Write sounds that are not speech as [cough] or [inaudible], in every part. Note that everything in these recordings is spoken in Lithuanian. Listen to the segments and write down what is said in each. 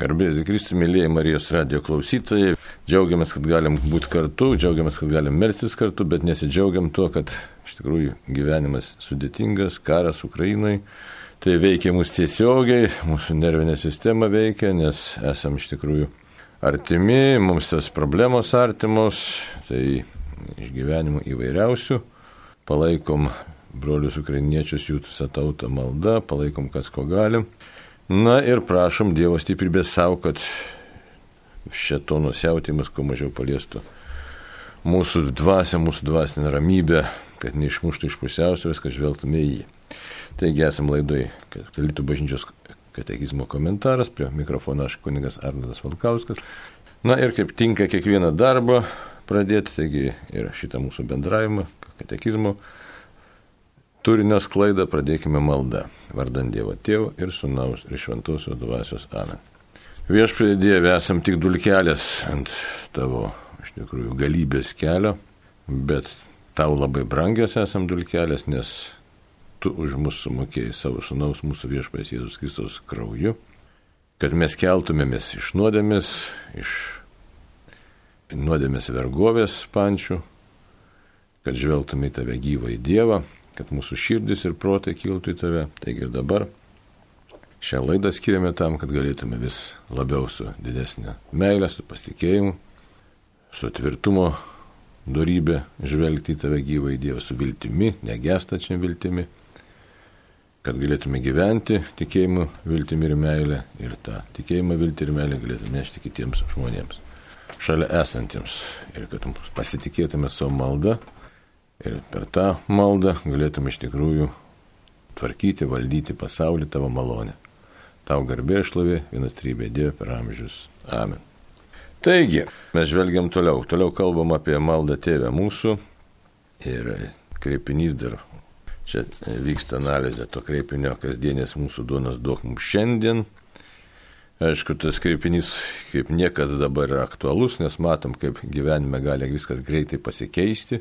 Garbėjai Zikristų, mėlyje Marijos radio klausytojai, džiaugiamės, kad galim būti kartu, džiaugiamės, kad galim melstis kartu, bet nesidžiaugiam tuo, kad iš tikrųjų gyvenimas sudėtingas, karas Ukrainai. Tai veikia mus tiesiogiai, mūsų nervinė sistema veikia, nes esam iš tikrųjų artimi, mums tas problemos artimos, tai išgyvenimų įvairiausių. Palaikom brolius ukrainiečius, jų visą tautą maldą, palaikom kas ko galim. Na ir prašom Dievo stiprybės savo, kad šito nusiautimas kuo mažiau paliestų mūsų dvasę, mūsų dvasinę ramybę, kad neišmuštų iš pusiausvės, kad žvelgtume į jį. Taigi esam laidoj Katalikų bažnyčios katekizmo komentaras, prie mikrofono aš kunigas Arnadas Valkauskas. Na ir kaip tinka kiekvieną darbą pradėti, taigi ir šitą mūsų bendravimą, katekizmo turinio sklaidą pradėkime maldą. Vardant Dievo Tėvo ir Sūnaus ir Šventosios Dvasios Amen. Viešpėdė Dieve, esam tik dulkelės ant tavo, iš tikrųjų, galybės kelio, bet tau labai brangios esam dulkelės, nes tu už mus sumokėjai savo Sūnaus mūsų viešpės Jėzus Kristus krauju, kad mes keltumėmės iš nuodėmės, iš nuodėmės vergovės pančių, kad žvelgtume į tave gyvą į Dievą kad mūsų širdis ir protai kiltų į tave. Taigi ir dabar šią laidą skiriame tam, kad galėtume vis labiau su didesnė meilė, su pasitikėjimu, su tvirtumo darybė žvelgti į tave gyvą į Dievą, su viltimi, negestačia viltimi, kad galėtume gyventi tikėjimu, viltimi ir meilė ir tą tikėjimą, viltį ir meilę galėtume nešti kitiems žmonėms, šalia esantiems ir kad pasitikėtume savo maldą Ir per tą maldą galėtum iš tikrųjų tvarkyti, valdyti pasaulį tavo malonę. Tau garbė šlovė, vienas trybė Dieve per amžius. Amen. Taigi, mes žvelgiam toliau. Toliau kalbam apie maldą tėvę mūsų. Ir kreipinys dar. Čia vyksta analizė to kreipinio kasdienės mūsų duonos duok mums šiandien. Aišku, tas kreipinys kaip niekada dabar yra aktualus, nes matom, kaip gyvenime gali viskas greitai pasikeisti.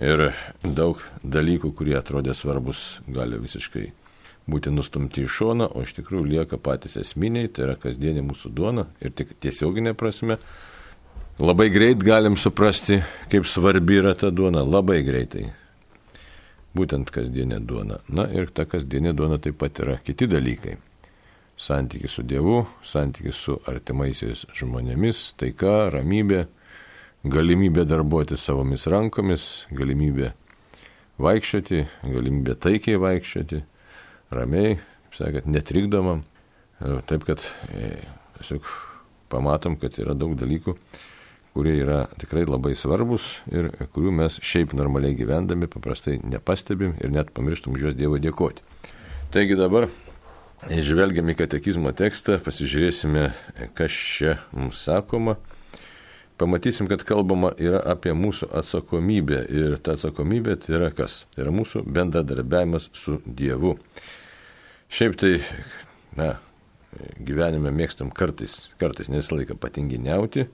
Ir daug dalykų, kurie atrodė svarbus, gali visiškai būti nustumti į šoną, o iš tikrųjų lieka patys esminiai, tai yra kasdienė mūsų duona ir tik tiesioginė prasme. Labai greit galim suprasti, kaip svarbi yra ta duona, labai greitai. Būtent kasdienė duona. Na ir ta kasdienė duona taip pat yra kiti dalykai. Santykis su Dievu, santykis su artimaisiais žmonėmis, taika, ramybė, galimybė darbuoti savomis rankomis, galimybė vaikščioti, galimybė taikiai vaikščioti, ramiai, kaip sakant, netrikdomam. Taip, kad e, tiesiog pamatom, kad yra daug dalykų, kurie yra tikrai labai svarbus ir kurių mes šiaip normaliai gyvendami paprastai nepastebim ir net pamirštum už juos Dievo dėkoti. Taigi dabar žvelgiam į katekizmo tekstą, pasižiūrėsime, kas čia mums sakoma pamatysim, kad kalbama yra apie mūsų atsakomybę. Ir ta atsakomybė tai yra kas? Tai yra mūsų bendradarbiavimas su Dievu. Šiaip tai, na, gyvenime mėgstam kartais, kartais ne visą laiką patinginiauti,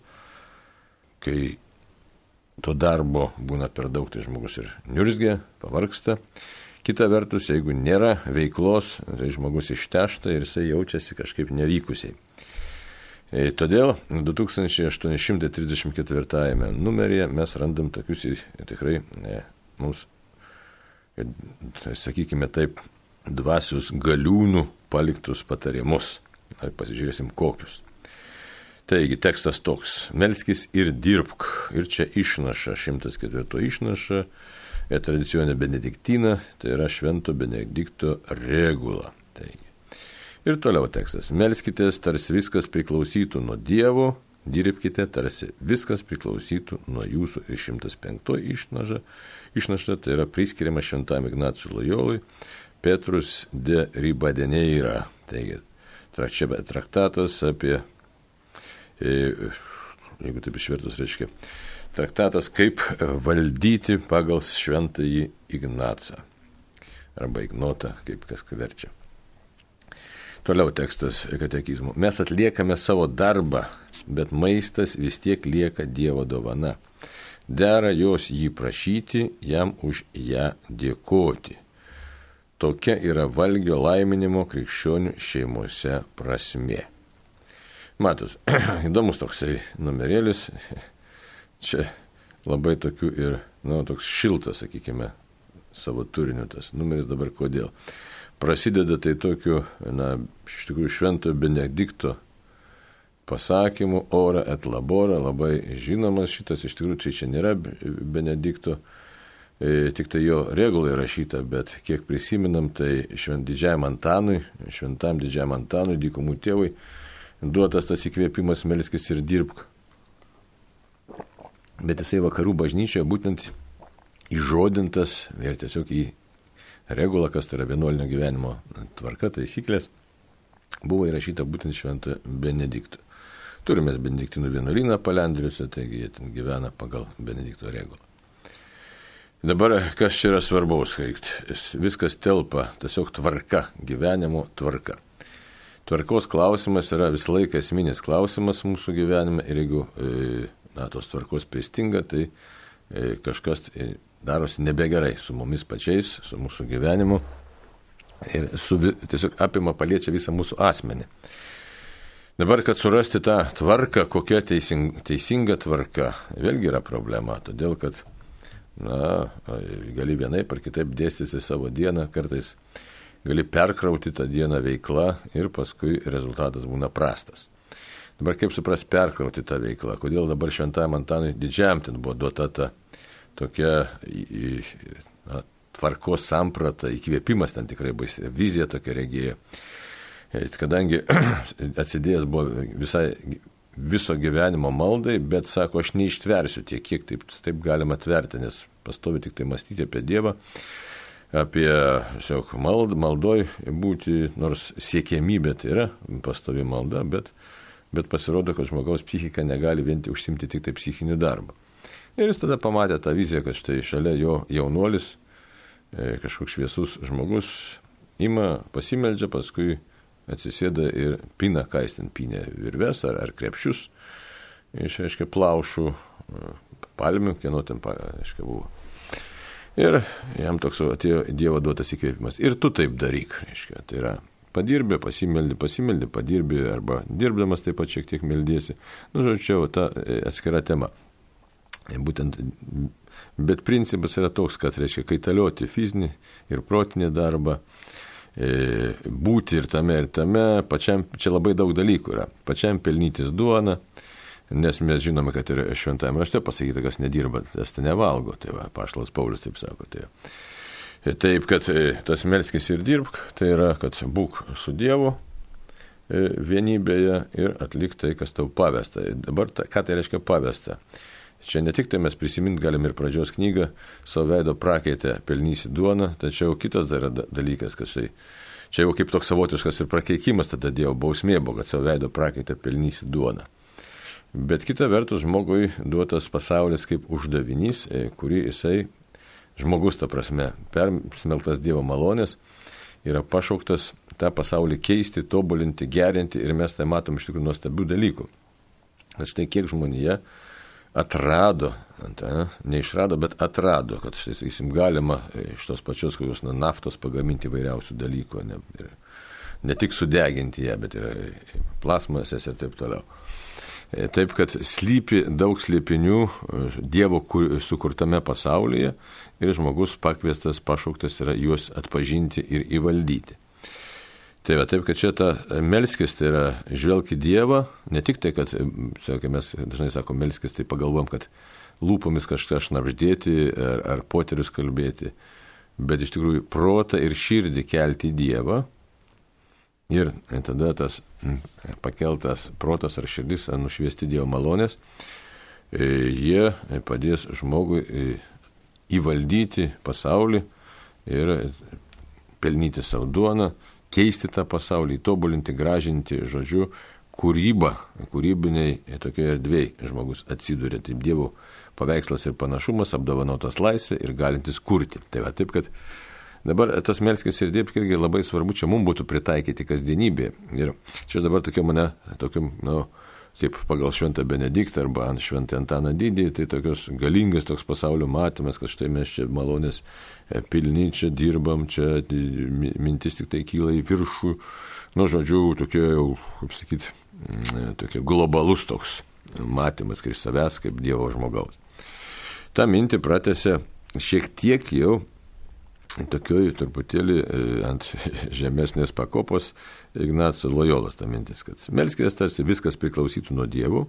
kai to darbo būna per daug, tai žmogus ir niurzgia, pavarksta. Kita vertus, jeigu nėra veiklos, tai žmogus ištešta ir jisai jaučiasi kažkaip nevykusiai. Todėl 2834 numeryje mes randam tokius tikrai ne, mums, sakykime taip, dvasios galiūnų paliktus patarimus. Ar pasižiūrėsim kokius. Taigi tekstas toks. Melskis ir dirbk. Ir čia išnaša, 104 išnaša, tradicionė benediktina, tai yra švento benedikto regula. Taigi. Ir toliau tekstas. Melskitės, tarsi viskas priklausytų nuo Dievo, dirbkite, tarsi viskas priklausytų nuo jūsų. Ir 105 išnaša, išnaša tai yra priskiriama šventam Ignacui Lojolui, Petrus de Ribadeneira. Taigi, čia traktatas apie, e, jeigu taip išvertus reiškia, traktatas kaip valdyti pagal šventąjį Ignacą. Arba Ignotą, kaip kas verčia. Toliau tekstas katekizmų. Mes atliekame savo darbą, bet maistas vis tiek lieka Dievo dovana. Dera jos jį prašyti, jam už ją dėkoti. Tokia yra valgio laiminimo krikščionių šeimose prasme. Matot, [clears throat] įdomus toksai numerėlis. Čia labai tokių ir, na, nu, toks šiltas, sakykime, savo turiniu tas numeris dabar kodėl. Prasideda tai tokiu, na, iš tikrųjų šventojo Benedikto pasakymu ora et labora, labai žinomas šitas, iš tikrųjų čia, čia nėra Benedikto, e, tik tai jo regulai rašyta, bet kiek prisiminam, tai švent didžiajam Antanui, šventam didžiajam Antanui, dykumų tėvui, duotas tas įkvėpimas melskis ir dirbk. Bet jisai vakarų bažnyčioje būtent įžodintas ir tiesiog į regulą, kas tai yra vienuolinio gyvenimo tvarka, taisyklės, buvo įrašyta būtent švento Benedikto. Turime Benediktinų vienuolyną Palendriuose, taigi jie ten gyvena pagal Benedikto regulą. Dabar kas čia yra svarbaus, kad viskas telpa, tiesiog tvarka, gyvenimo tvarka. Tvarkos klausimas yra visą laiką esminis klausimas mūsų gyvenime ir jeigu e, na, tos tvarkos pristinga, tai e, kažkas e, darosi nebegerai su mumis pačiais, su mūsų gyvenimu ir su, tiesiog apima paliečia visą mūsų asmenį. Dabar, kad surasti tą tvarką, kokia teisinga, teisinga tvarka, vėlgi yra problema, todėl kad, na, gali vienaip ar kitaip dėstyti savo dieną, kartais gali perkrauti tą dieną veiklą ir paskui rezultatas būna prastas. Dabar kaip supras perkrauti tą veiklą, kodėl dabar šventajam Antanui didžiam ten buvo duota ta tokia na, tvarkos samprata, įkvėpimas ten tikrai bus, vizija tokia regėjo. E, kadangi [clears throat] atsidėjęs buvo visai viso gyvenimo maldai, bet sako, aš neištversiu tiek, kiek taip, taip galima tverti, nes pastovi tik tai mąstyti apie Dievą apie tiesiog mald, maldoj būti, nors siekėmybė tai yra pastovi malda, bet, bet pasirodo, kad žmogaus psichika negali vien tik užsimti tik tai psichiniu darbu. Ir jis tada pamatė tą viziją, kad štai šalia jo jaunuolis, e, kažkoks šviesus žmogus, ima, pasimeldžia, paskui atsisėda ir pina, ką jis ten pinė, virves ar, ar krepšius, išreiškia plaušų, e, palmių, kieno ten, aiškiai, buvo Ir jam toks atėjo Dievo duotas įkvėpimas. Ir tu taip daryk, reiškia. Tai yra padirbė, pasimeldi, pasimeldi, padirbi arba dirbdamas taip pat šiek tiek meldysi. Nu, žodžiu, čia ta e, atskira tema. Būtent, bet principas yra toks, kad reiškia kaitalioti fizinį ir protinį darbą, e, būti ir tame, ir tame, pačiam, čia labai daug dalykų yra. Pačiam pelnytis duoną, Nes mes žinome, kad ir šventame rašte pasakyta, kas nedirba, tas tai nevalgo. Tai va, paštalas Paulius taip sako. Tai. Taip, kad e, tas melskis ir dirbk, tai yra, kad būk su Dievu e, vienybėje ir atlik tai, kas tau pavesta. Dabar, ką tai reiškia pavesta? Čia ne tik tai mes prisiminti galim ir pradžios knygą, savo veido prakeitę pelnysi duoną, tačiau kitas dar dalykas, kad štai čia jau kaip toks savotiškas ir prakeikimas tada Dievo bausmė buvo, kad savo veido prakeitę pelnysi duoną. Bet kita vertus žmogui duotas pasaulis kaip uždavinys, e, kurį jisai, žmogus ta prasme, persmeltas Dievo malonės, yra pašauktas tą pasaulį keisti, tobulinti, gerinti ir mes tai matom iš tikrųjų nuostabių dalykų. Bet štai kiek žmonėje atrado, ta, neišrado, bet atrado, kad štai, sakysim, galima iš tos pačios kokios na, naftos pagaminti vairiausių dalykų, ne, ir, ne tik sudeginti ją, bet ir plasmasės ir taip toliau. E, taip kad slypi daug slėpinių e, Dievo sukurtame pasaulyje ir žmogus pakviestas, pašauktas yra juos atpažinti ir įvaldyti. Tai va, taip, kad čia ta melskis tai yra žvelgti Dievą, ne tik tai, kad, sakai, mes dažnai sakom melskis, tai pagalvom, kad lūpomis kažką šnapždėti ar, ar poterius kalbėti, bet iš tikrųjų protą ir širdį kelti Dievą. Ir tada tas mm, pakeltas protas ar širdis nušviesti Dievo malonės, e, jie padės žmogui e, įvaldyti pasaulį ir pelnyti savo duoną, keisti tą pasaulį, tobulinti, gražinti, žodžiu, kūrybą, kūrybiniai tokioje erdvėje žmogus atsiduria. Taip Dievo paveikslas ir panašumas, apdovanotas laisvė ir galintis kurti. Tai va taip, kad Dabar tas melskis ir dirbk irgi labai svarbu čia mums būtų pritaikyti kasdienybė. Ir čia dabar tokia mane, tokiam, nu, kaip pagal Šventą Benediktą arba ant Šventą Antaną Didį, tai tokios galingas toks pasaulio matymas, kad štai mes čia malonės e, pilni, čia dirbam, čia mintis tik tai kyla į viršų, nu, žodžiu, tokie jau, kaip sakyti, mm, tokie globalus toks matymas kaip savęs, kaip Dievo žmogaus. Ta mintį pratęsė šiek tiek jau tokioj truputėlį e, ant [laughs] žemesnės pakopos Ignacio Lojolas ta mintis, kad melskitės tarsi viskas priklausytų nuo dievų,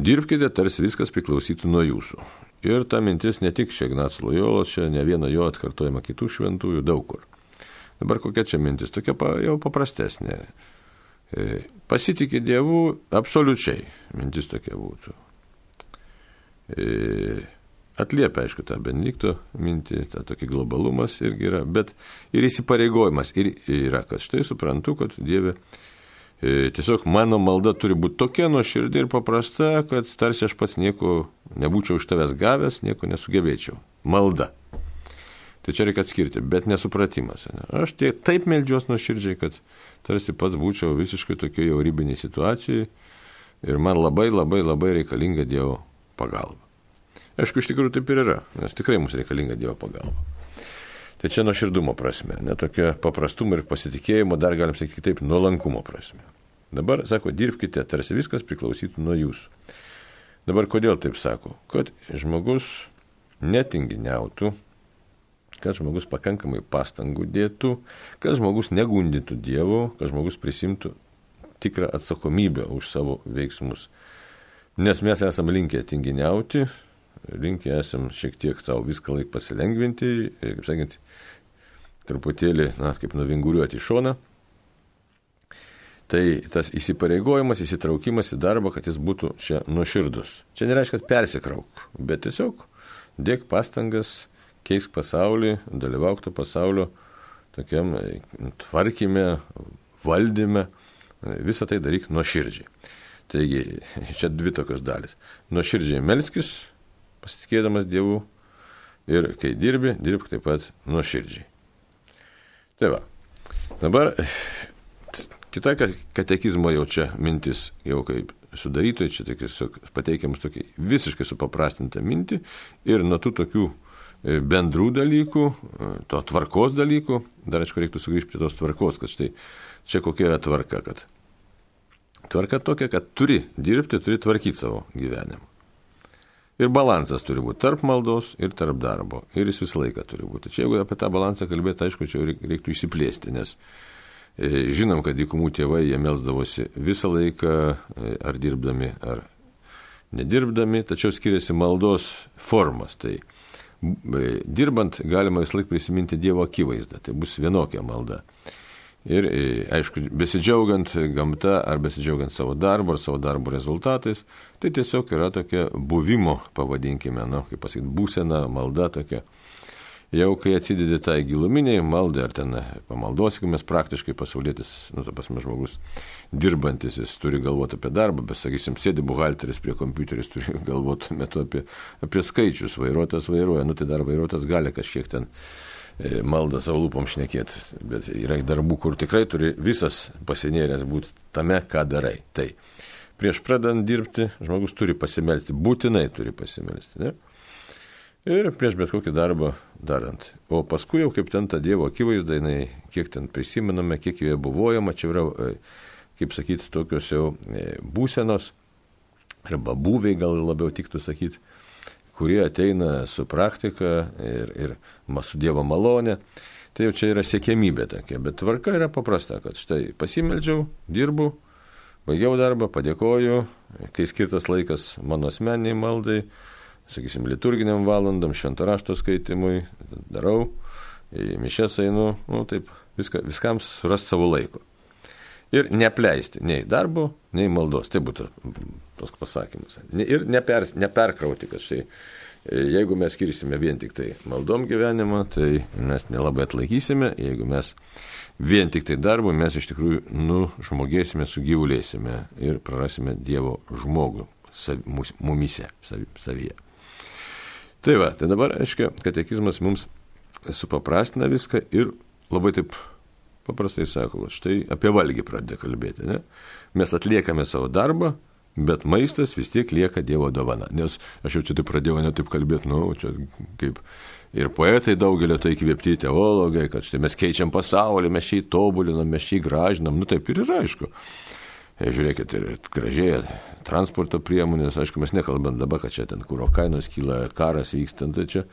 dirbkite tarsi viskas priklausytų nuo jūsų. Ir ta mintis ne tik čia Ignacio Lojolas, čia ne vieno jo atkartojama kitų šventųjų daug kur. Dabar kokia čia mintis, tokia jau paprastesnė. E, pasitikė Dievu absoliučiai, mintis tokia būtų. E, atliepia, aišku, tą Benedikto mintį, tą tokį globalumas irgi yra, bet ir įsipareigojimas ir yra, kad štai suprantu, kad Dieve e, tiesiog mano malda turi būti tokia nuoširdį ir paprasta, kad tarsi aš pats nieko nebūčiau iš tavęs gavęs, nieko nesugebėčiau. Malda. Tai čia reikia atskirti, bet nesupratimas. Ne? Aš tie, taip meldžiuos nuoširdžiai, kad tarsi pats būčiau visiškai tokioje jau rybiniai situacijoje ir man labai labai labai reikalinga Dievo pagalba. Aišku, iš tikrųjų taip ir yra, nes tikrai mums reikalinga Dievo pagalba. Tai čia nuoširdumo prasme, netokia paprastumo ir pasitikėjimo, dar galim sakyti kitaip, nuolankumo prasme. Dabar, sako, dirbkite, tarsi viskas priklausytų nuo jūsų. Dabar kodėl taip sako? Kad žmogus netinginiautų, kad žmogus pakankamai pastangų dėtų, kad žmogus negundytų Dievo, kad žmogus prisimtų tikrą atsakomybę už savo veiksmus. Nes mes esame linkę tinginiauti, linkę esam šiek tiek savo viską laik pasilengvinti, kaip sakant, truputėlį, na, kaip nuvinguriuoti į šoną. Tai tas įsipareigojimas, įsitraukimas į darbą, kad jis būtų čia nuoširdus. Čia nereiškia, kad persikrauk, bet tiesiog dėk pastangas, keisk pasaulį, dalyvauk to pasaulio tokiam tvarkyme, valdyme, visą tai daryk nuoširdžiai. Taigi, čia dvi tokios dalis. Nuoširdžiai melskis, pasitikėdamas Dievu ir kai dirbi, dirbk taip pat nuoširdžiai. Tai va, dabar kita katekizmo jau čia mintis, jau kaip sudarytojai, čia tiesiog pateikiamus tokį visiškai supaprastintą mintį ir nuo tų tokių e, bendrų dalykų, e, to tvarkos dalykų, dar aišku reiktų sugrįžti prie tos tvarkos, kad štai čia kokia yra tvarka, kad tvarka tokia, kad turi dirbti, turi tvarkyti savo gyvenimą. Ir balansas turi būti tarp maldos ir tarp darbo. Ir jis visą laiką turi būti. Čia jeigu apie tą balansą kalbėti, aišku, čia reiktų išsiplėsti, nes e, žinom, kad dykumų tėvai jie melsdavosi visą laiką, e, ar dirbdami, ar nedirbdami, tačiau skiriasi maldos formas. Tai e, dirbant galima visą laiką prisiminti Dievo akivaizdą, tai bus vienokia malda. Ir, e, aišku, besidžiaugiant gamta ar besidžiaugiant savo darbu ar savo darbo rezultatais, tai tiesiog yra tokia buvimo, pavadinkime, nu, kaip pasakyti, būsena, malda tokia. Jau kai atsidedi tai giluminiai maldai, ar ten pamaldos, kai mes praktiškai pasaulėtis, nu, ta pasme žmogus dirbantis, jis turi galvoti apie darbą, bet, sakysim, sėdi buhalteris prie kompiuteris, turi galvoti metu apie, apie skaičius, vairuotojas vairuoja, nu tai dar vairuotojas gali kažkiek ten maldą savo lūpom šnekėti, bet yra darbų, kur tikrai turi visas pasinėręs būti tame, ką darai. Tai prieš pradant dirbti žmogus turi pasimelsti, būtinai turi pasimelsti. Ne? Ir prieš bet kokį darbą darant. O paskui jau kaip ten ta Dievo akivaizda, jinai, kiek ten prisimename, kiek joje buvojama, čia yra, e, kaip sakyti, tokios jau e, būsenos, arba būviai gal labiau tiktų sakyti, kurie ateina su praktika ir, ir su Dievo malonė. Tai jau čia yra siekėmybė tokia, bet tvarka yra paprasta, kad štai pasimeldžiau, dirbu, baigiau darbą, padėkoju, kai skirtas laikas mano asmeniai maldai, sakysim, liturginiam valandam, švento rašto skaitimui, darau, į mišęs einu, nu, taip, viską, viskam surasti savo laiko. Ir neapleisti nei darbo, nei maldos. Tai būtų toks pasakymas. Ir neper, neperkrauti, kad štai jeigu mes skirsime vien tik tai maldom gyvenimą, tai mes nelabai atlaikysime, jeigu mes vien tik tai darbu, mes iš tikrųjų nužmogėsime, sugyvulėsime ir prarasime Dievo žmogų sav, mumise, sav, savyje. Tai va, tai dabar, aiškiai, katekizmas mums supaprastina viską ir labai taip paprastai sako, štai apie valgį pradeda kalbėti. Ne? Mes atliekame savo darbą, bet maistas vis tiek lieka Dievo dovana. Nes aš jau čia taip pradėjau ne taip kalbėti, nu, čia kaip ir poetai daugelio tai įkvėpti teologai, kad štai mes keičiam pasaulį, mes šį tobulinam, mes šį gražinam, nu taip ir yra aišku. E, žiūrėkit, ir gražėja transporto priemonės, aišku, mes nekalbam dabar, kad čia ten kūro kainos kyla, karas vyksta, tai čia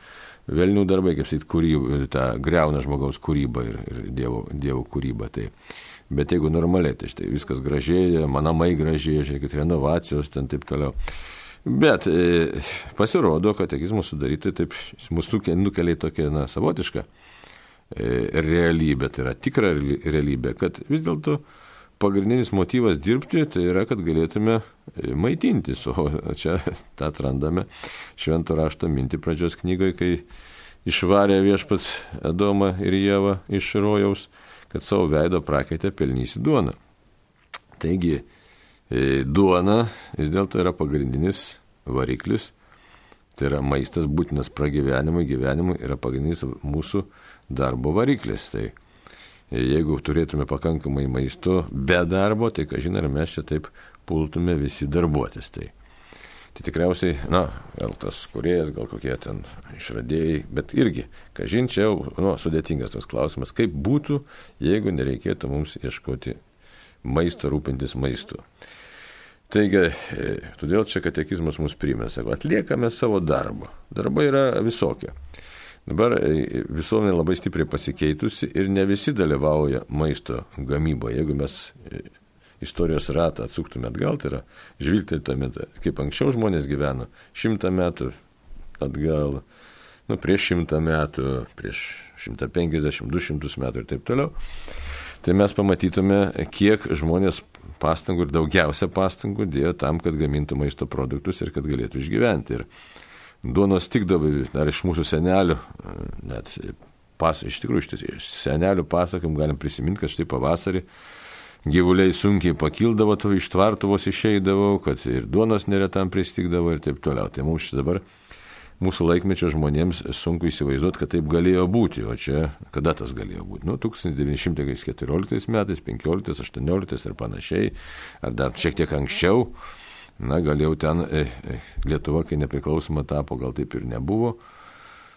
velnių darbai, kaip sakyt, kūryba, ta greuna žmogaus kūryba ir, ir dievo, dievo kūryba. Tai. Bet jeigu normaliai, tai štai viskas gražėja, manamai gražėja, žiūrėkit, renovacijos ten taip toliau. Bet e, pasirodo, katekizmo sudaryti taip, mus nukelia į tokią na, savotišką e, realybę, tai yra tikra realybė, kad vis dėlto pagrindinis motyvas dirbti tai yra, kad galėtume e, maitintis, o čia tą atrandame švento rašto mintį pradžios knygoje, kai išvarė viešpats Adomą ir Jėvą iš rojaus, kad savo veido prakaitę pelnysi duoną. Taigi, E, duona vis dėlto yra pagrindinis variklis, tai yra maistas būtinas pragyvenimui, gyvenimui yra pagrindinis mūsų darbo variklis. Tai jeigu turėtume pakankamai maisto be darbo, tai ką žinai, ar mes čia taip pultume visi darbuotis. Tai, tai tikriausiai, na, gal tas kuriejas, gal kokie ten išradėjai, bet irgi, ką žin, čia jau nu, sudėtingas tas klausimas, kaip būtų, jeigu nereikėtų mums ieškoti maisto, rūpintis maistu. Taigi, e, todėl čia katekizmas mus primė, sako, atliekame savo darbą. Darbai yra visokie. Dabar e, visuomenė labai stipriai pasikeitusi ir ne visi dalyvauja maisto gamyboje. Jeigu mes e, istorijos ratą atsuktume atgal, tai yra žvilgteltume, kaip anksčiau žmonės gyveno, šimtą metų atgal, nu, prieš šimtą metų, prieš šimtą penkisdešimt, du šimtus metų ir taip toliau, tai mes pamatytume, kiek žmonės pastangų ir daugiausia pastangų dėjo tam, kad gamintų maisto produktus ir kad galėtų išgyventi. Ir duonos tikdavo dar iš mūsų senelių, net pas, iš tikrųjų iš senelių pasakom galim prisiminti, kad štai pavasarį gyvuliai sunkiai pakildavo, to iš tvartuvos išeidavo, kad ir duonos neretam pristikdavo ir taip toliau. Tai mums dabar mūsų laikmečio žmonėms sunku įsivaizduoti, kad taip galėjo būti. O čia kada tas galėjo būti? Nu, 1914 metais, 15, 18 ir panašiai, ar dar šiek tiek anksčiau. Na, gal jau ten e, Lietuva, kai nepriklausoma tapo, gal taip ir nebuvo.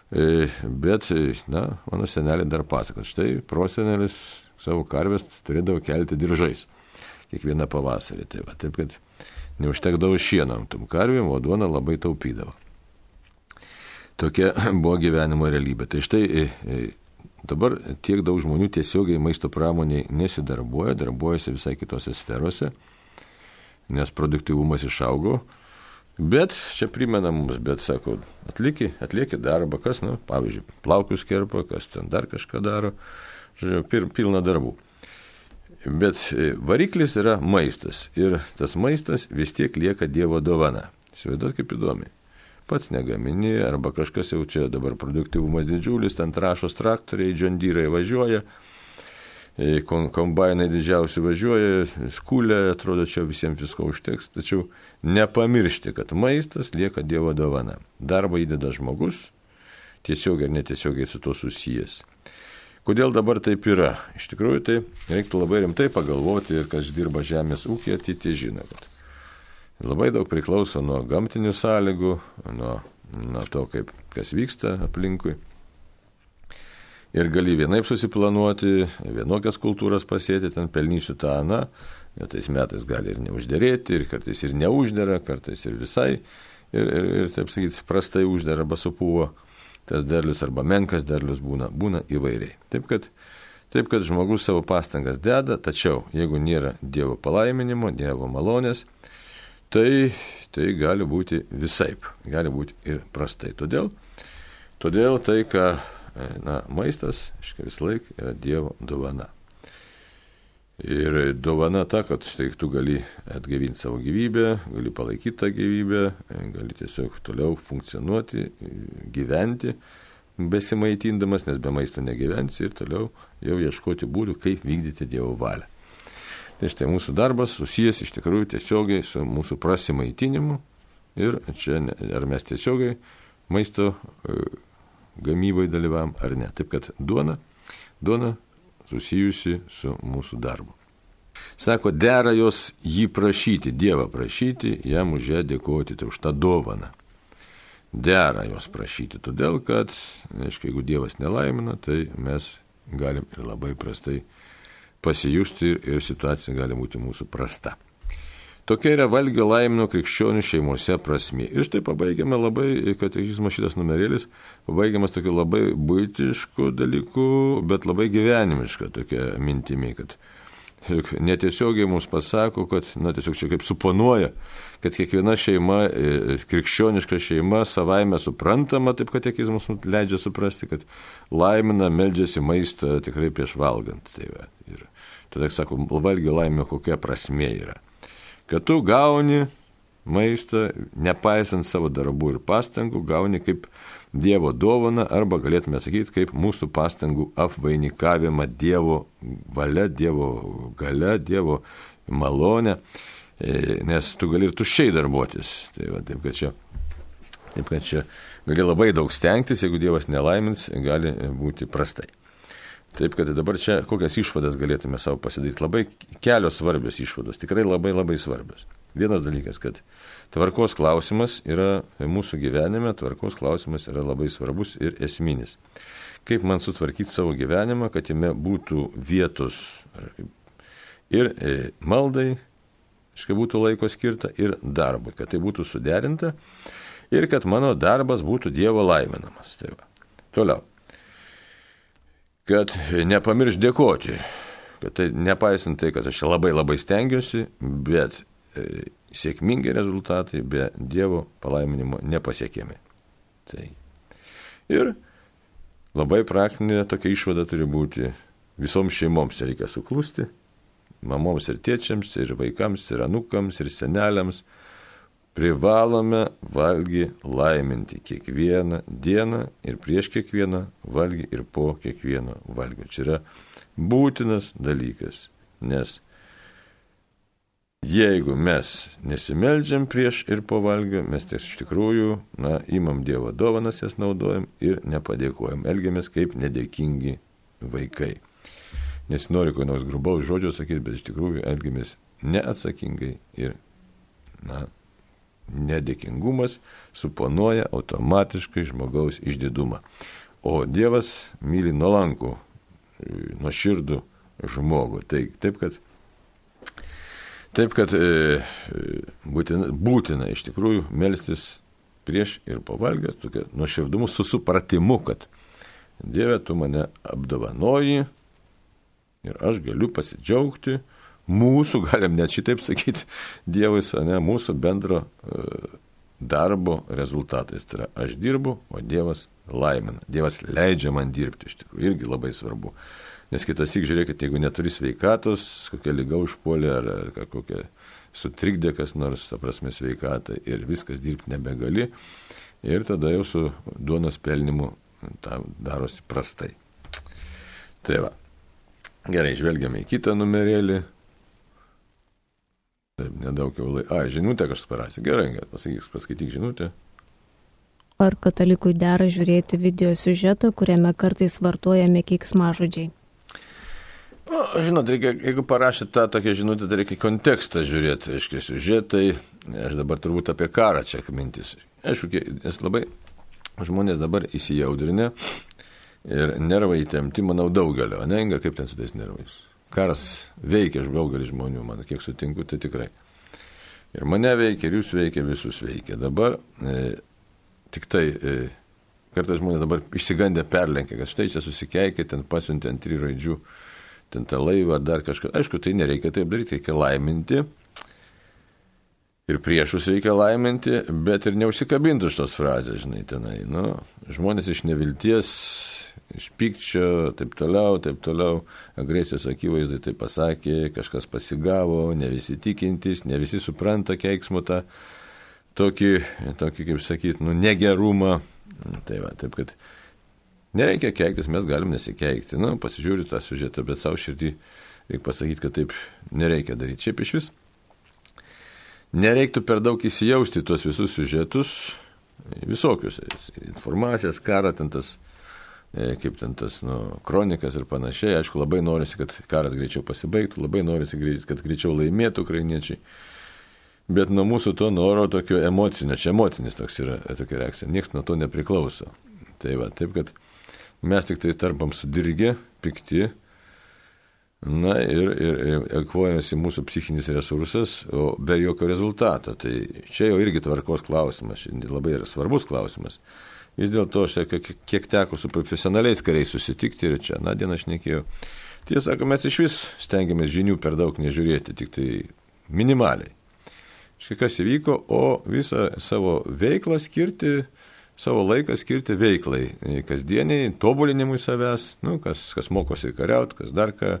E, bet, na, mano senelė dar pasakot, štai prosenelis savo karvės turėdavo kelti diržais kiekvieną pavasarį. Tai va, taip, kad neužtekdavo šieno tom karvėm, o duona labai taupydavo. Tokia [clears throat] buvo gyvenimo realybė. Tai štai dabar tiek daug žmonių tiesiogiai maisto pramoniai nesidarbuoja, darbuojasi visai kitose sferose, nes produktivumas išaugo. Bet čia primena mums, bet sako, atlieki, atlieki darbą, kas, na, pavyzdžiui, plaukus kerpa, kas ten dar kažką daro, žodžiu, pir, pilna darbų. Bet e, variklis yra maistas ir tas maistas vis tiek lieka Dievo dovana. Įsivaizduot kaip įdomi pats negamini, arba kažkas jau čia dabar produktivumas didžiulis, ten trašos traktoriai, džondyrai važiuoja, kombainai didžiausi važiuoja, skulė, atrodo, čia visiems visko užteks, tačiau nepamiršti, kad maistas lieka Dievo dovana. Darbą įdeda žmogus, tiesiog ir netiesiogiai su to susijęs. Kodėl dabar taip yra? Iš tikrųjų, tai reiktų labai rimtai pagalvoti ir kas dirba žemės ūkį, ateitie žino, kad labai daug priklauso nuo gamtinių sąlygų, nuo, nuo to, kaip, kas vyksta aplinkui. Ir gali vienaip susiplanuoti, vienokias kultūras pasėti, ten pelnysiu tą, na, jo tais metais gali ir neuždėrėti, ir kartais ir neuždėra, kartais ir visai, ir, ir, ir taip sakyti, prastai uždėra arba supūvo tas derlius arba menkas derlius būna, būna įvairiai. Taip kad, taip kad žmogus savo pastangas deda, tačiau jeigu nėra Dievo palaiminimo, Dievo malonės, tai, tai gali būti visaip, gali būti ir prastai. Todėl, todėl tai, ką na, maistas, aiškiai vis laik yra Dievo dovana. Ir dovana ta, kad štai tu gali atgaivinti savo gyvybę, gali palaikyti tą gyvybę, e, gali tiesiog toliau funkcionuoti, gyventi, besimaitindamas, nes be maisto negyvensi ir toliau jau ieškoti būdų, kaip vykdyti Dievo valią. Tai štai mūsų darbas susijęs iš tikrųjų tiesiogiai su mūsų prasimaitinimu ir čia ar mes tiesiogiai maisto e, gamybai dalyvavom ar ne. Taip kad duona, duona susijusi su mūsų darbu. Sako, dera jos jį prašyti, Dievą prašyti, jam už ją dėkoti, tai už tą dovaną. dera jos prašyti, todėl kad, aišku, jeigu Dievas nelaimina, tai mes galim ir labai prastai pasijusti ir situacija gali būti mūsų prasta. Tokia yra valgio laimino krikščionių šeimose prasme. Ir štai pabaigiame labai, katekizmo šitas numerėlis, pabaigiamas tokiu labai būtišku dalyku, bet labai gyvenimiška tokia mintimi, kad netiesiogiai mums pasako, kad, na, tiesiog čia kaip suponuoja, kad kiekviena šeima, e, krikščioniška šeima savaime suprantama, taip katekizmas leidžia suprasti, kad laimina, meldžiasi maistą tikrai prieš valgant. Tai va, ir tada, sako, valgio laimė kokia prasme yra. Kad tu gauni maistą, nepaisant savo darbų ir pastangų, gauni kaip Dievo dovana arba galėtume sakyti kaip mūsų pastangų apvainikavimą Dievo valia, Dievo gale, Dievo malonę, e, nes tu gali ir tuščiai darbuotis. Tai va, taip, kad čia, taip, kad čia gali labai daug stengtis, jeigu Dievas nelaimins, gali būti prastai. Taip, kad dabar čia kokias išvadas galėtume savo pasidaryti. Labai kelios svarbios išvados, tikrai labai labai svarbios. Vienas dalykas, kad tvarkos klausimas yra mūsų gyvenime, tvarkos klausimas yra labai svarbus ir esminis. Kaip man sutvarkyti savo gyvenimą, kad jame būtų vietos ir e, maldai, iškai būtų laiko skirta, ir darbui, kad tai būtų suderinta ir kad mano darbas būtų Dievo laiminamas. Tai va. Toliau kad nepamirš dėkoti, kad tai nepaisant tai, kad aš labai labai stengiuosi, bet e, sėkmingi rezultatai be Dievo palaiminimo nepasiekėme. Tai. Ir labai praktinė tokia išvada turi būti visoms šeimoms reikia suklusti, mamoms ir tėčiams, ir vaikams, ir anukams, ir seneliams, privalome valgy laiminti kiekvieną dieną ir prieš kiekvieną valgy ir po kiekvieno valgio. Čia yra būtinas dalykas, nes jeigu mes nesimeldžiam prieš ir po valgio, mes tiesiog iš tikrųjų, na, imam Dievo dovanas, jas naudojam ir nepadėkojam, elgiamės kaip nedėkingi vaikai. Nes noriu ko nors grubaus žodžio sakyti, bet iš tikrųjų elgiamės neatsakingai ir, na, nedėkingumas suponuoja automatiškai žmogaus išdidumą. O Dievas myli nuolankų, nuoširdų žmogų. Tai, taip, kad, taip, kad e, būtina, būtina iš tikrųjų melstis prieš ir po valgio, tokia nuoširdumu, su supratimu, kad Dieve, tu mane apdovanoji ir aš galiu pasidžiaugti mūsų, galim net šitaip sakyti, Dievui, ne, mūsų bendro e, darbo rezultatais. Tai yra, aš dirbu, o Dievas laimina. Dievas leidžia man dirbti, iš tikrųjų, irgi labai svarbu. Nes kitas tik žiūrėkit, jeigu neturi sveikatos, kokia lyga užpuolė ar, ar kokia sutrikdė kas nors, ta prasme, sveikatą ir viskas dirbti nebegali. Ir tada jau su duonos pelnimu darosi prastai. Tai va. Gerai, žvelgiame į kitą numerėlį. Nedaug jau laiko. A, žinutę kažkas parašė. Gerai, pasakyk, paskaityk žinutę. Ar katalikui dera žiūrėti video siužetą, kuriame kartais vartojami keiksmažodžiai? O, žinot, reikia, jeigu parašyt tą tokią žinutę, tai reikia kontekstą žiūrėti, aiškiai, siužetai, aš dabar turbūt apie karą čia mintis. Aišku, nes labai žmonės dabar įsijaudrinę ir nervai įtemti, manau, daugelio, ne, kaip ten su tais nervais karas veikia daugelį žmonių, man kiek sutinku, tai tikrai. Ir mane veikia, ir jūs veikia, visus veikia. Dabar e, tik tai, e, kartais žmonės dabar išsigandę perlenkia, kad štai čia susikeikė, ten pasiuntė ant trijų raidžių, ten tą laivą ar dar kažką. Aišku, tai nereikia taip daryti, reikia laiminti. Ir priešus reikia laiminti, bet ir neužsikabinti už tos frazės, žinai, tenai. Nu, žmonės iš nevilties iš pykčio, taip toliau, taip toliau, agresijos akivaizdai tai pasakė, kažkas pasigavo, ne visi tikintis, ne visi supranta keiksmų tą tokį, tokį kaip sakyt, nu, negerumą. Tai va, taip kad nereikia keiktis, mes galim nesikeikti. Nu, pasižiūrėti tą sužetą, bet savo širdį reikia pasakyti, kad taip nereikia daryti. Šiaip iš vis nereiktų per daug įsijausti tuos visus sužetus, visokius, informacijas, karą, ten tas kaip ten tas nu, kronikas ir panašiai. Aišku, labai norisi, kad karas greičiau pasibaigtų, labai norisi, kad greičiau laimėtų ukrainiečiai. Bet nuo mūsų to noro tokio emocinio, čia emocinis toks yra tokia reakcija, niekas nuo to nepriklauso. Tai va, taip kad mes tik tai tarpam sudirgę, pikti, na ir, ir, ir ekvojasi mūsų psichinis resursas, o be jokio rezultato. Tai čia jau irgi tvarkos klausimas, labai yra svarbus klausimas. Vis dėlto aš kiek teko su profesionaliais kariais susitikti ir čia, na, dieną aš nekėjau. Tiesą sakant, mes iš vis stengiamės žinių per daug nežiūrėti, tik tai minimaliai. Štai kas įvyko, o visą savo veiklą skirti, savo laiką skirti veiklai, kasdieniai, tobulinimui savęs, nu, kas, kas mokosi kariauti, kas dar ką,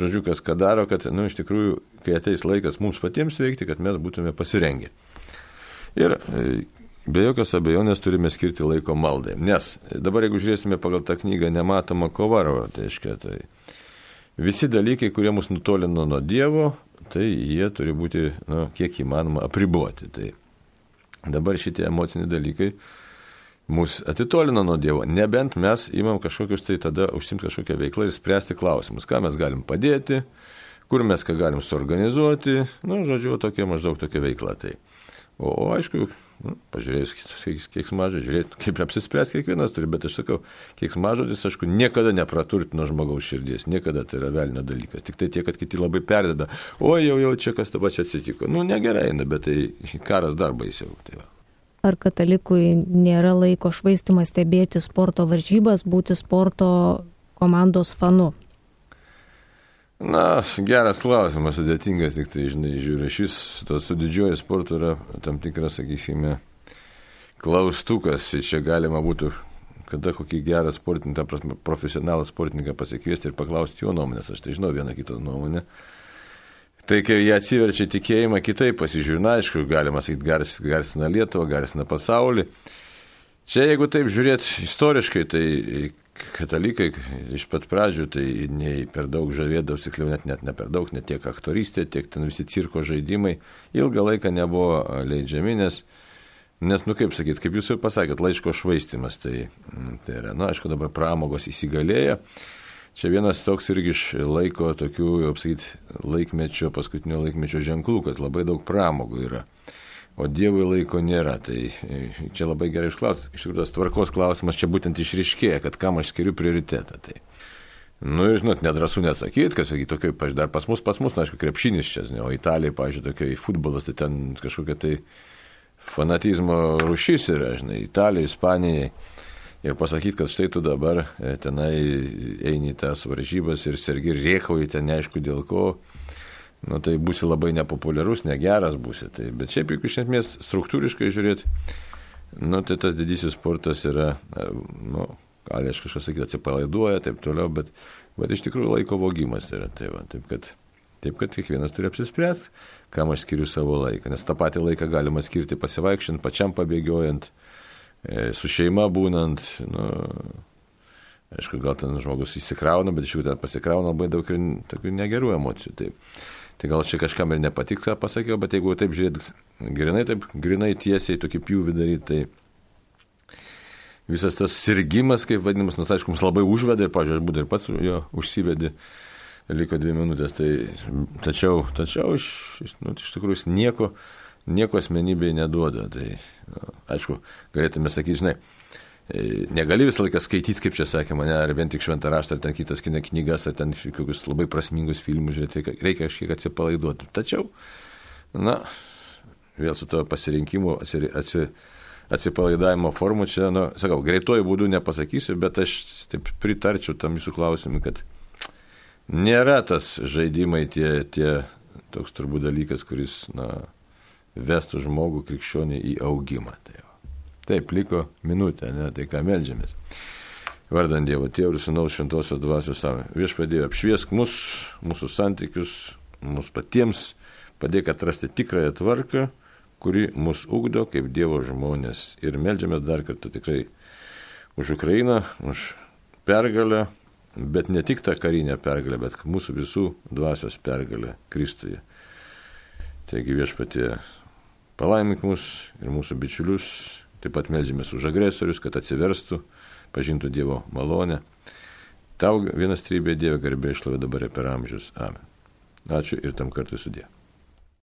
žodžiu, kas ką daro, kad, nu, iš tikrųjų, kai ateis laikas mums patiems veikti, kad mes būtume pasirengę. Ir Be jokios abejonės turime skirti laiko maldai. Nes dabar, jeigu žiūrėsime pagal tą knygą Nematoma kovaro, tai aiškiai, tai visi dalykai, kurie mus nutolino nuo Dievo, tai jie turi būti, nu, kiek įmanoma, apriboti. Tai dabar šitie emociniai dalykai mus atitolina nuo Dievo. Nebent mes imam kažkokius tai tada užsimti kažkokią veiklą ir spręsti klausimus, ką mes galim padėti, kur mes ką galim suorganizuoti, nu, žodžiu, tokia maždaug tokia veikla. Tai. O, o aišku, Nu, pažiūrėjus, kiek mažai, žiūrėti, kaip apsispręs kiekvienas turi, bet aš sakau, kiek mažodis, aišku, niekada nepraturtino žmogaus širdies, niekada tai yra velnio dalykas. Tik tai tiek, kad kiti labai perdeda, o jau jau čia kas taba čia atsitiko. Nu, negerai, na, bet tai karas dar baisiau. Tai va. Ar katalikui nėra laiko švaistimas stebėti sporto varžybas, būti sporto komandos fanu? Na, geras klausimas, sudėtingas, tik tai, žinai, žiūriu, iš vis tas su didžioji sportu yra tam tikras, sakysime, klaustukas, čia galima būtų, kada kokį gerą sportininką, profesionalą sportininką pasikviesti ir paklausti jo nuomonės, aš tai žinau vieną kitą nuomonę. Tai kai jie atsiverčia tikėjimą, kitaip pasižiūrė, na, aišku, galima sakyti, garsina Lietuvą, garsina pasaulį. Čia jeigu taip žiūrėt istoriškai, tai katalikai iš pat pradžių tai nei per daug žavėdavosi, tiksliau net, net ne per daug, net tiek aktorystė, tiek ten visi cirko žaidimai ilgą laiką nebuvo leidžiami, nes, nes nu kaip sakyt, kaip jūs jau pasakėt, laiško švaistimas, tai, tai yra, nu, aišku, dabar pramogos įsigalėja. Čia vienas toks irgi iš laiko, tokių, jau apsakyt, laikmečio, paskutinio laikmečio ženklų, kad labai daug pramogų yra o Dievui laiko nėra. Tai e, čia labai gerai išklausti. Iš tikrųjų, tas tvarkos klausimas čia būtent išriškėja, kad kam aš skiriu prioritetą. Tai. Nu, žinot, nedrasu neatsakyti, kas sakyti, tokiai, pažiūrėjau, dar pas mus, pas mus, na, aišku, krepšinis čia, ne, o Italija, pažiūrėjau, tokiai futbolas, tai ten kažkokia tai fanatizmo rušys yra, žinai, Italijai, Ispanijai. Ir pasakyti, kad štai tu dabar e, tenai eini į tas varžybas ir sergi riekauji ten neaišku dėl ko, nu, tai būsi labai nepopuliarus, negeras būsi. Tai, bet šiaip, jeigu iš esmės struktūriškai žiūrėti, nu, tai tas didysis sportas yra, nu, gali aš kažkas sakyti, atsipalaiduoja, taip toliau, bet, bet iš tikrųjų laiko vogimas yra. Tai va, taip, kad, taip kad kiekvienas turi apsispręsti, kam aš skiriu savo laiką. Nes tą patį laiką galima skirti pasivaikščiant, pačiam pabėgiojant, e, su šeima būnant. Nu, Aišku, gal ten žmogus įsikrauna, bet iš jų ten pasikrauna labai daug ir tokių negerų emocijų. Taip. Tai gal čia kažkam ir nepatiks, ką pasakiau, bet jeigu taip žiūrėt, grinai, taip grinai tiesiai tokį pjūvį daryti, tai visas tas sirgimas, kaip vadinamas, nors aišku, mums labai užvedė pažiūrėjau, aš būdai ir pats jo užsivedė, liko dvi minutės, tai tačiau, tačiau iš, iš, nu, iš tikrųjų nieko, nieko asmenybėje neduoda. Tai, nu, aišku, galėtume sakyti, žinai, negali visą laiką skaityti, kaip čia sakė mane, ar vien tik šventą raštą, ar ten kitas kino knygas, ar ten kokius labai prasmingus filmus žiūrėti, reikia kažkiek atsipalaiduoti. Tačiau, na, vėl su to pasirinkimu atsi, atsi, atsipalaidavimo formų čia, nu, sakau, greituoju būdu nepasakysiu, bet aš taip pritarčiau tam jūsų klausimui, kad nėra tas žaidimai tie, tie toks turbūt dalykas, kuris, na, vestų žmogų krikščionį į augimą. Tai. Taip, liko minutė, ne, tai ką melžiamės. Vardant Dievo Tėvų ir Sūnaus Šventosios Dvasios savo. Viešpadėjo apšviesk mus, mūsų santykius, mūsų patiems, padėk atrasti tikrąją tvarką, kuri mus ugdo kaip Dievo žmonės. Ir melžiamės dar kartą tikrai už Ukrainą, už pergalę, bet ne tik tą karinę pergalę, bet mūsų visų dvasios pergalę Kristuje. Taigi viešpatie, palaimink mus ir mūsų bičiulius Taip pat melžiamės už agresorius, kad atsiverstų, pažintų Dievo malonę. Tau vienas trybė Dievo garbė išlovė dabar per amžius. Amen. Ačiū ir tam kartu sudė.